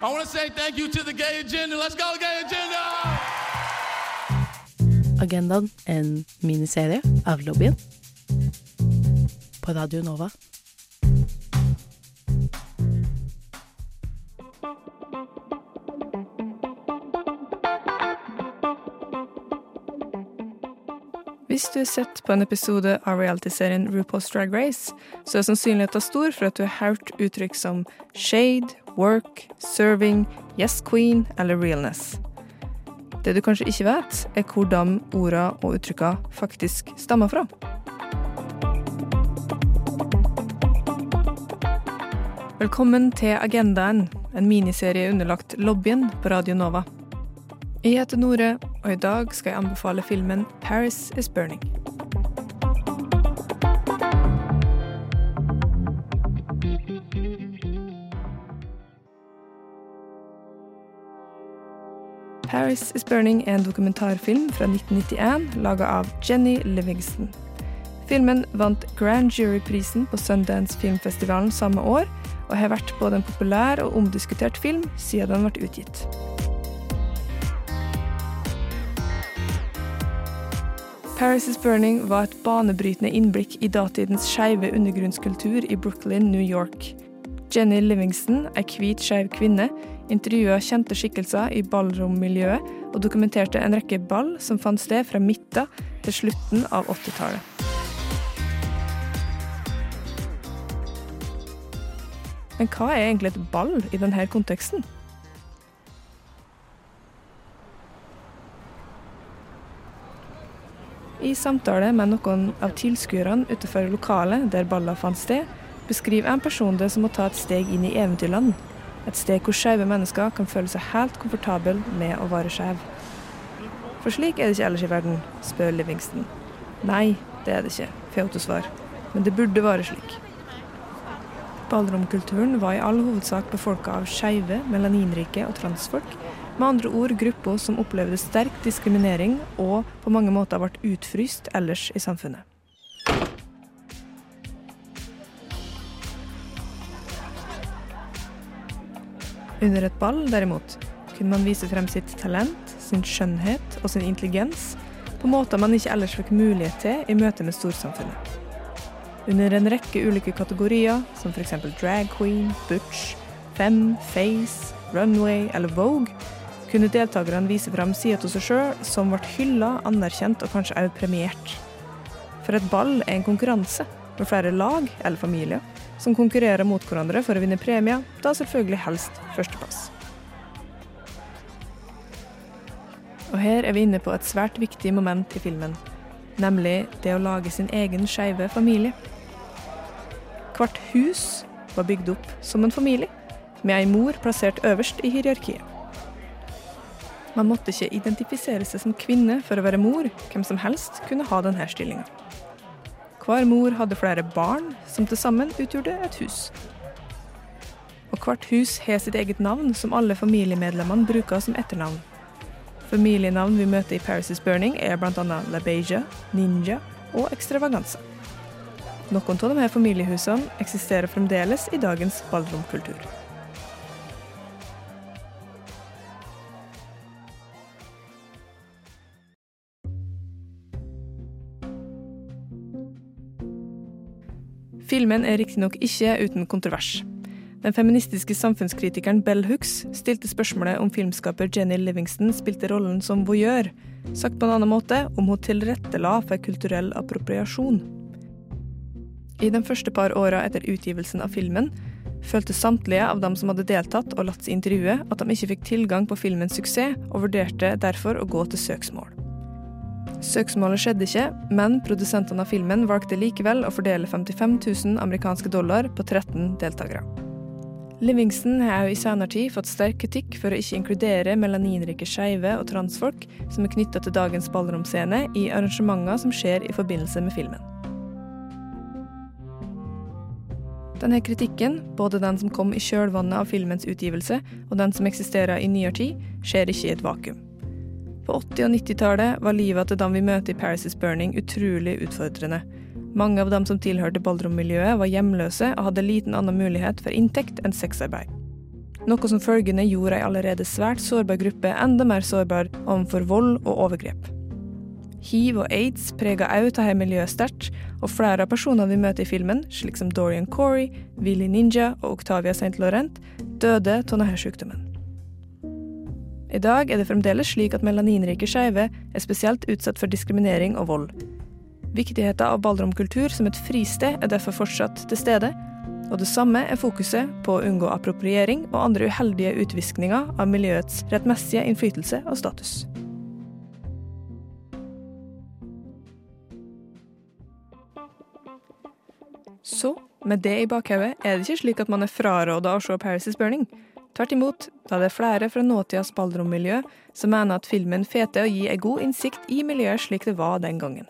I want to say thank you to the gay agenda. Let's go, gay agenda! Agendaen, en miniserie av lobbyen. På Radio Nova. Hvis du har sett på en episode av realityserien RuPaul's Drag Race, så er sannsynligheten stor for at du har hørt uttrykk som shade, work, serving, yes queen eller realness. Det du kanskje ikke vet, er hvor de ordene og uttrykka faktisk stammer fra. Velkommen til Agendaen, en miniserie underlagt lobbyen på Radio Nova. Jeg heter Nore, og i dag skal jeg anbefale filmen 'Paris is Burning'. Paris is Burning er en dokumentarfilm fra 1991 laga av Jenny Livingston. Filmen vant Grand Jury-prisen på Sundance Filmfestivalen samme år, og har vært både en populær og omdiskutert film siden den ble utgitt. Paris is Burning var et banebrytende innblikk i datidens skeive undergrunnskultur i Brooklyn, New York. Jenny Livingston, ei hvit skeiv kvinne, intervjua kjente skikkelser i ballrommiljøet og dokumenterte en rekke ball som fant sted fra midten til slutten av 80-tallet. Men hva er egentlig et ball i denne konteksten? I samtale med noen av tilskuerne utenfor lokalet der balla fant sted, beskriver en person det som å ta et steg inn i eventyrland. Et sted hvor skeive mennesker kan føle seg helt komfortable med å være skeiv. For slik er det ikke ellers i verden, spør Livingston. Nei, det er det ikke, får svar. Men det burde være slik. Ballromkulturen var i all hovedsak befolka av skeive, melaninrike og transfolk. Med andre ord grupper som opplevde sterk diskriminering og på mange måter ble utfryst ellers i samfunnet. Under et ball, derimot, kunne man vise frem sitt talent, sin skjønnhet og sin intelligens på måter man ikke ellers fikk mulighet til i møte med storsamfunnet. Under en rekke ulike kategorier, som f.eks. drag queen, butch, fem, face, runway eller vogue, kunne deltakerne vise frem sider av seg sjøl som ble hylla, anerkjent og kanskje også premiert. For et ball er en konkurranse med flere lag eller familier som konkurrerer mot hverandre for å vinne premie, da selvfølgelig helst førsteplass. Og her er vi inne på et svært viktig moment i filmen, nemlig det å lage sin egen skeive familie. Hvert hus var bygd opp som en familie, med ei mor plassert øverst i hierarkiet. Man måtte ikke identifisere seg som kvinne for å være mor, hvem som helst kunne ha denne stillinga. Hver mor hadde flere barn, som til sammen utgjorde et hus. Og hvert hus har sitt eget navn, som alle familiemedlemmene bruker som etternavn. Familienavn vi møter i Paris is Burning, er bl.a. LaBeija, Ninja og Extravaganza. Noen av disse familiehusene eksisterer fremdeles i dagens ballromkultur. Filmen er riktignok ikke uten kontrovers. Den feministiske samfunnskritikeren Bell Hooks stilte spørsmålet om filmskaper Jenny Livingston spilte rollen som voyeur, sagt på en annen måte om hun tilrettela for kulturell appropriasjon. I de første par åra etter utgivelsen av filmen følte samtlige av dem som hadde deltatt og latt seg intervjue, at de ikke fikk tilgang på filmens suksess, og vurderte derfor å gå til søksmål. Søksmålet skjedde ikke, men produsentene av filmen valgte likevel å fordele 55 000 amerikanske dollar på 13 deltakere. Livingston har også i senere tid fått sterk kritikk for å ikke inkludere melaninrike skeive og transfolk som er knytta til dagens ballromscene i arrangementer som skjer i forbindelse med filmen. Denne kritikken, både den som kom i kjølvannet av filmens utgivelse og den som eksisterer i nyere tid, skjer ikke i et vakuum. På 80- og 90-tallet var livet til dem vi møter i Paris is Burning utrolig utfordrende. Mange av dem som tilhørte ballrommiljøet var hjemløse og hadde liten annen mulighet for inntekt enn sexarbeid. noe som følgende gjorde ei allerede svært sårbar gruppe enda mer sårbar overfor vold og overgrep. Hiv og aids prega òg dette miljøet sterkt, og flere av personene vi møter i filmen, slik som Dorian Corey, Willy Ninja og Octavia St. Laurent, døde av denne sykdommen. I dag er det fremdeles slik at melaninrike skeive er spesielt utsatt for diskriminering og vold. Viktigheten av ballromkultur som et fristed er derfor fortsatt til stede, og det samme er fokuset på å unngå appropriering og andre uheldige utviskninger av miljøets rettmessige innflytelse og status. Så, med det i bakhodet, er det ikke slik at man er fraråda å se Paris is Burning. Tvert imot, da det er flere fra nåtidas ballrommiljø som mener at filmen feter å gi en god innsikt i miljøet slik det var den gangen.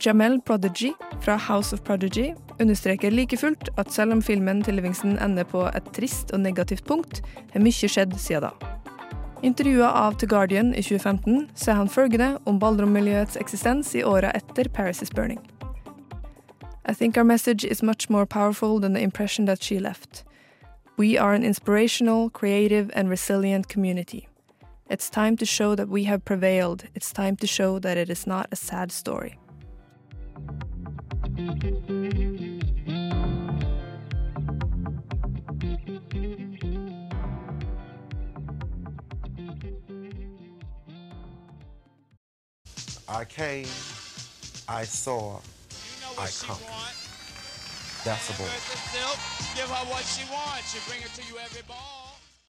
Jamel Prodigy fra House of Prodigy understreker like fullt at selv om filmen til Livingston ender på et trist og negativt punkt, har mye skjedd siden da. Intervjua av The Guardian i 2015 sier han følgende om ballrommiljøets eksistens i åra etter Paris is Burning. I think our message is much more powerful than the impression that she left. We are an inspirational, creative, and resilient community. It's time to show that we have prevailed. It's time to show that it is not a sad story. I came, I saw, I conquered. Boy. Give her what she wants. She bring it to you every ball.